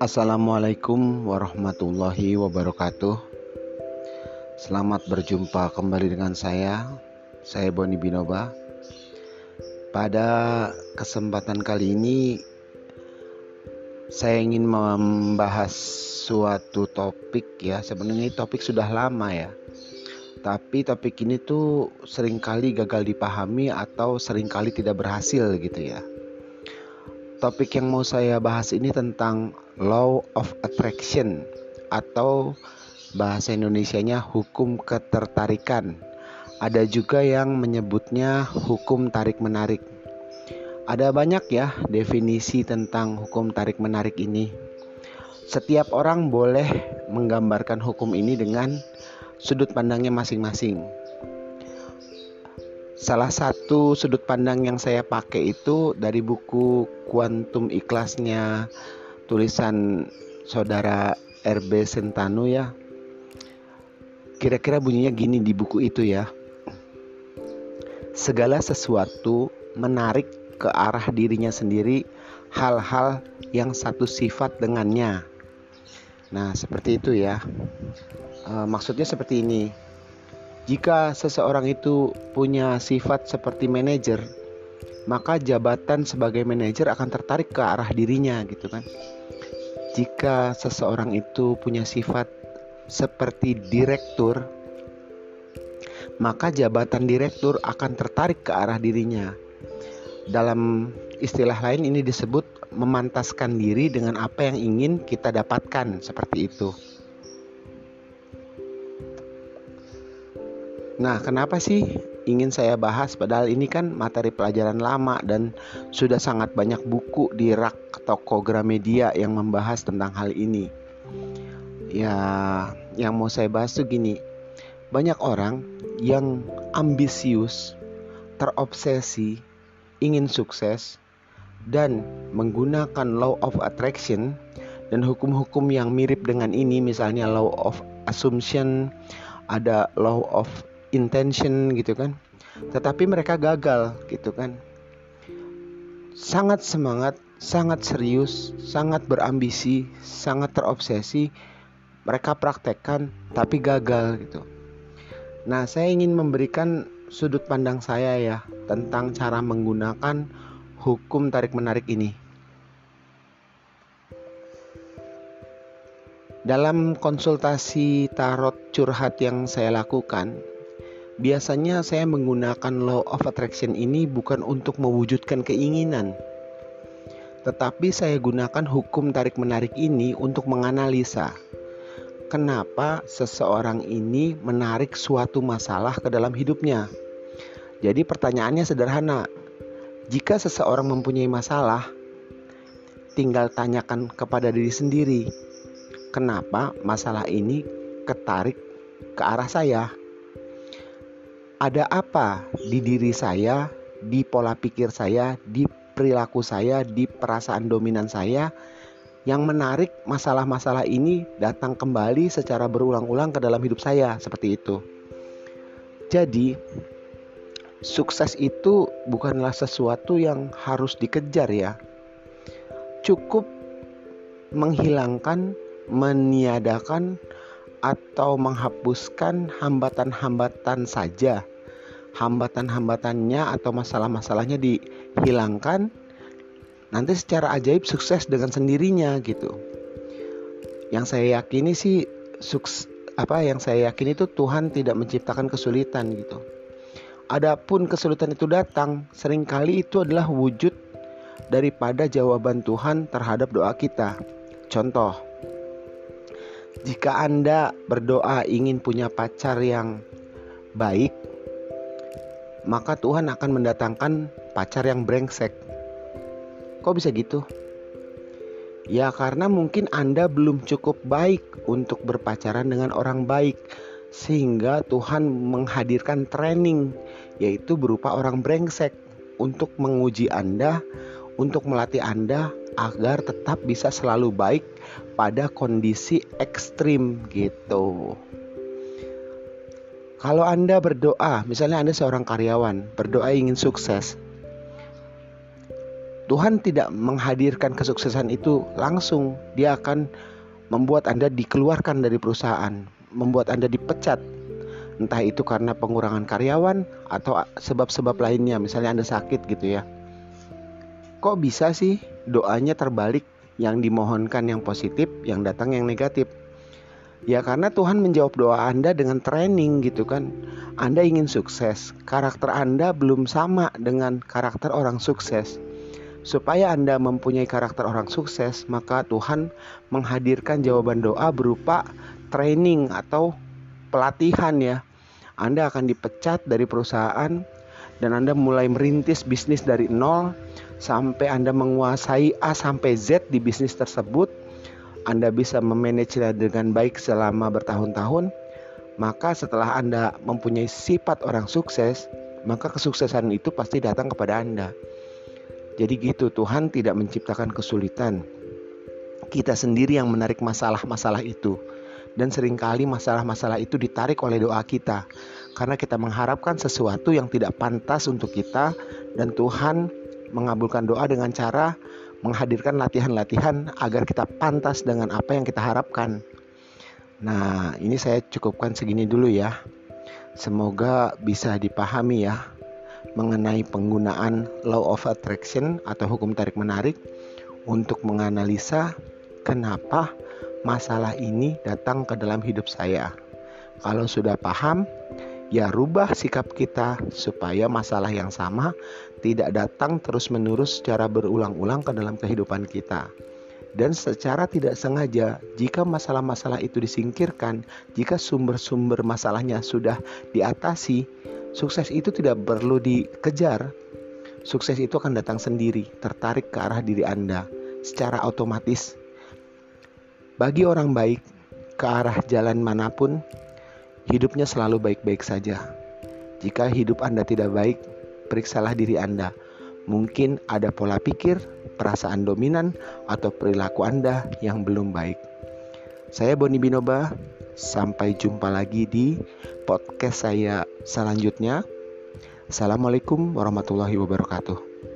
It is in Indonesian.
Assalamualaikum warahmatullahi wabarakatuh. Selamat berjumpa kembali dengan saya, saya Boni Binoba. Pada kesempatan kali ini, saya ingin membahas suatu topik ya. Sebenarnya topik sudah lama ya, tapi topik ini tuh sering kali gagal dipahami atau sering kali tidak berhasil gitu ya. Topik yang mau saya bahas ini tentang law of attraction atau bahasa Indonesianya hukum ketertarikan. Ada juga yang menyebutnya hukum tarik-menarik. Ada banyak ya definisi tentang hukum tarik-menarik ini. Setiap orang boleh menggambarkan hukum ini dengan sudut pandangnya masing-masing. Salah satu sudut pandang yang saya pakai itu dari buku Quantum Ikhlasnya tulisan saudara RB Sentano ya. Kira-kira bunyinya gini di buku itu ya. Segala sesuatu menarik ke arah dirinya sendiri hal-hal yang satu sifat dengannya. Nah, seperti itu ya. E, maksudnya seperti ini jika seseorang itu punya sifat seperti manajer, maka jabatan sebagai manajer akan tertarik ke arah dirinya gitu kan. Jika seseorang itu punya sifat seperti direktur, maka jabatan direktur akan tertarik ke arah dirinya. Dalam istilah lain ini disebut memantaskan diri dengan apa yang ingin kita dapatkan seperti itu. Nah, kenapa sih ingin saya bahas padahal ini kan materi pelajaran lama dan sudah sangat banyak buku di rak toko Gramedia yang membahas tentang hal ini. Ya, yang mau saya bahas tuh gini. Banyak orang yang ambisius, terobsesi, ingin sukses dan menggunakan law of attraction dan hukum-hukum yang mirip dengan ini misalnya law of assumption, ada law of intention gitu kan. Tetapi mereka gagal gitu kan. Sangat semangat sangat serius sangat berambisi sangat terobsesi mereka praktekkan tapi gagal gitu. Nah saya ingin memberikan sudut pandang saya ya tentang cara menggunakan hukum tarik menarik ini. Dalam konsultasi tarot curhat yang saya lakukan Biasanya saya menggunakan law of attraction ini bukan untuk mewujudkan keinginan, tetapi saya gunakan hukum tarik-menarik ini untuk menganalisa kenapa seseorang ini menarik suatu masalah ke dalam hidupnya. Jadi, pertanyaannya sederhana: jika seseorang mempunyai masalah, tinggal tanyakan kepada diri sendiri, kenapa masalah ini ketarik ke arah saya ada apa di diri saya, di pola pikir saya, di perilaku saya, di perasaan dominan saya yang menarik masalah-masalah ini datang kembali secara berulang-ulang ke dalam hidup saya seperti itu. Jadi, sukses itu bukanlah sesuatu yang harus dikejar ya. Cukup menghilangkan, meniadakan atau menghapuskan hambatan-hambatan saja. Hambatan-hambatannya atau masalah-masalahnya dihilangkan. Nanti secara ajaib sukses dengan sendirinya gitu. Yang saya yakini sih sukses apa yang saya yakini itu Tuhan tidak menciptakan kesulitan gitu. Adapun kesulitan itu datang, sering kali itu adalah wujud daripada jawaban Tuhan terhadap doa kita. Contoh, jika Anda berdoa ingin punya pacar yang baik, maka Tuhan akan mendatangkan pacar yang brengsek. Kok bisa gitu? Ya, karena mungkin Anda belum cukup baik untuk berpacaran dengan orang baik, sehingga Tuhan menghadirkan training, yaitu berupa orang brengsek, untuk menguji Anda, untuk melatih Anda agar tetap bisa selalu baik pada kondisi ekstrim gitu. Kalau Anda berdoa, misalnya Anda seorang karyawan, berdoa ingin sukses. Tuhan tidak menghadirkan kesuksesan itu langsung. Dia akan membuat Anda dikeluarkan dari perusahaan, membuat Anda dipecat. Entah itu karena pengurangan karyawan atau sebab-sebab lainnya, misalnya Anda sakit gitu ya. Kok bisa sih doanya terbalik yang dimohonkan yang positif, yang datang yang negatif? Ya karena Tuhan menjawab doa Anda dengan training gitu kan. Anda ingin sukses, karakter Anda belum sama dengan karakter orang sukses. Supaya Anda mempunyai karakter orang sukses, maka Tuhan menghadirkan jawaban doa berupa training atau pelatihan ya. Anda akan dipecat dari perusahaan dan Anda mulai merintis bisnis dari nol sampai Anda menguasai A sampai Z di bisnis tersebut anda bisa memanage dengan baik selama bertahun-tahun, maka setelah Anda mempunyai sifat orang sukses, maka kesuksesan itu pasti datang kepada Anda. Jadi gitu, Tuhan tidak menciptakan kesulitan. Kita sendiri yang menarik masalah-masalah itu. Dan sering kali masalah-masalah itu ditarik oleh doa kita. Karena kita mengharapkan sesuatu yang tidak pantas untuk kita dan Tuhan mengabulkan doa dengan cara menghadirkan latihan-latihan agar kita pantas dengan apa yang kita harapkan. Nah, ini saya cukupkan segini dulu ya. Semoga bisa dipahami ya mengenai penggunaan law of attraction atau hukum tarik menarik untuk menganalisa kenapa masalah ini datang ke dalam hidup saya. Kalau sudah paham, ya rubah sikap kita supaya masalah yang sama tidak datang terus-menerus secara berulang-ulang ke dalam kehidupan kita. Dan secara tidak sengaja, jika masalah-masalah itu disingkirkan, jika sumber-sumber masalahnya sudah diatasi, sukses itu tidak perlu dikejar. Sukses itu akan datang sendiri, tertarik ke arah diri Anda secara otomatis. Bagi orang baik, ke arah jalan mana pun, hidupnya selalu baik-baik saja. Jika hidup Anda tidak baik, periksalah diri Anda. Mungkin ada pola pikir, perasaan dominan, atau perilaku Anda yang belum baik. Saya Boni Binoba, sampai jumpa lagi di podcast saya selanjutnya. Assalamualaikum warahmatullahi wabarakatuh.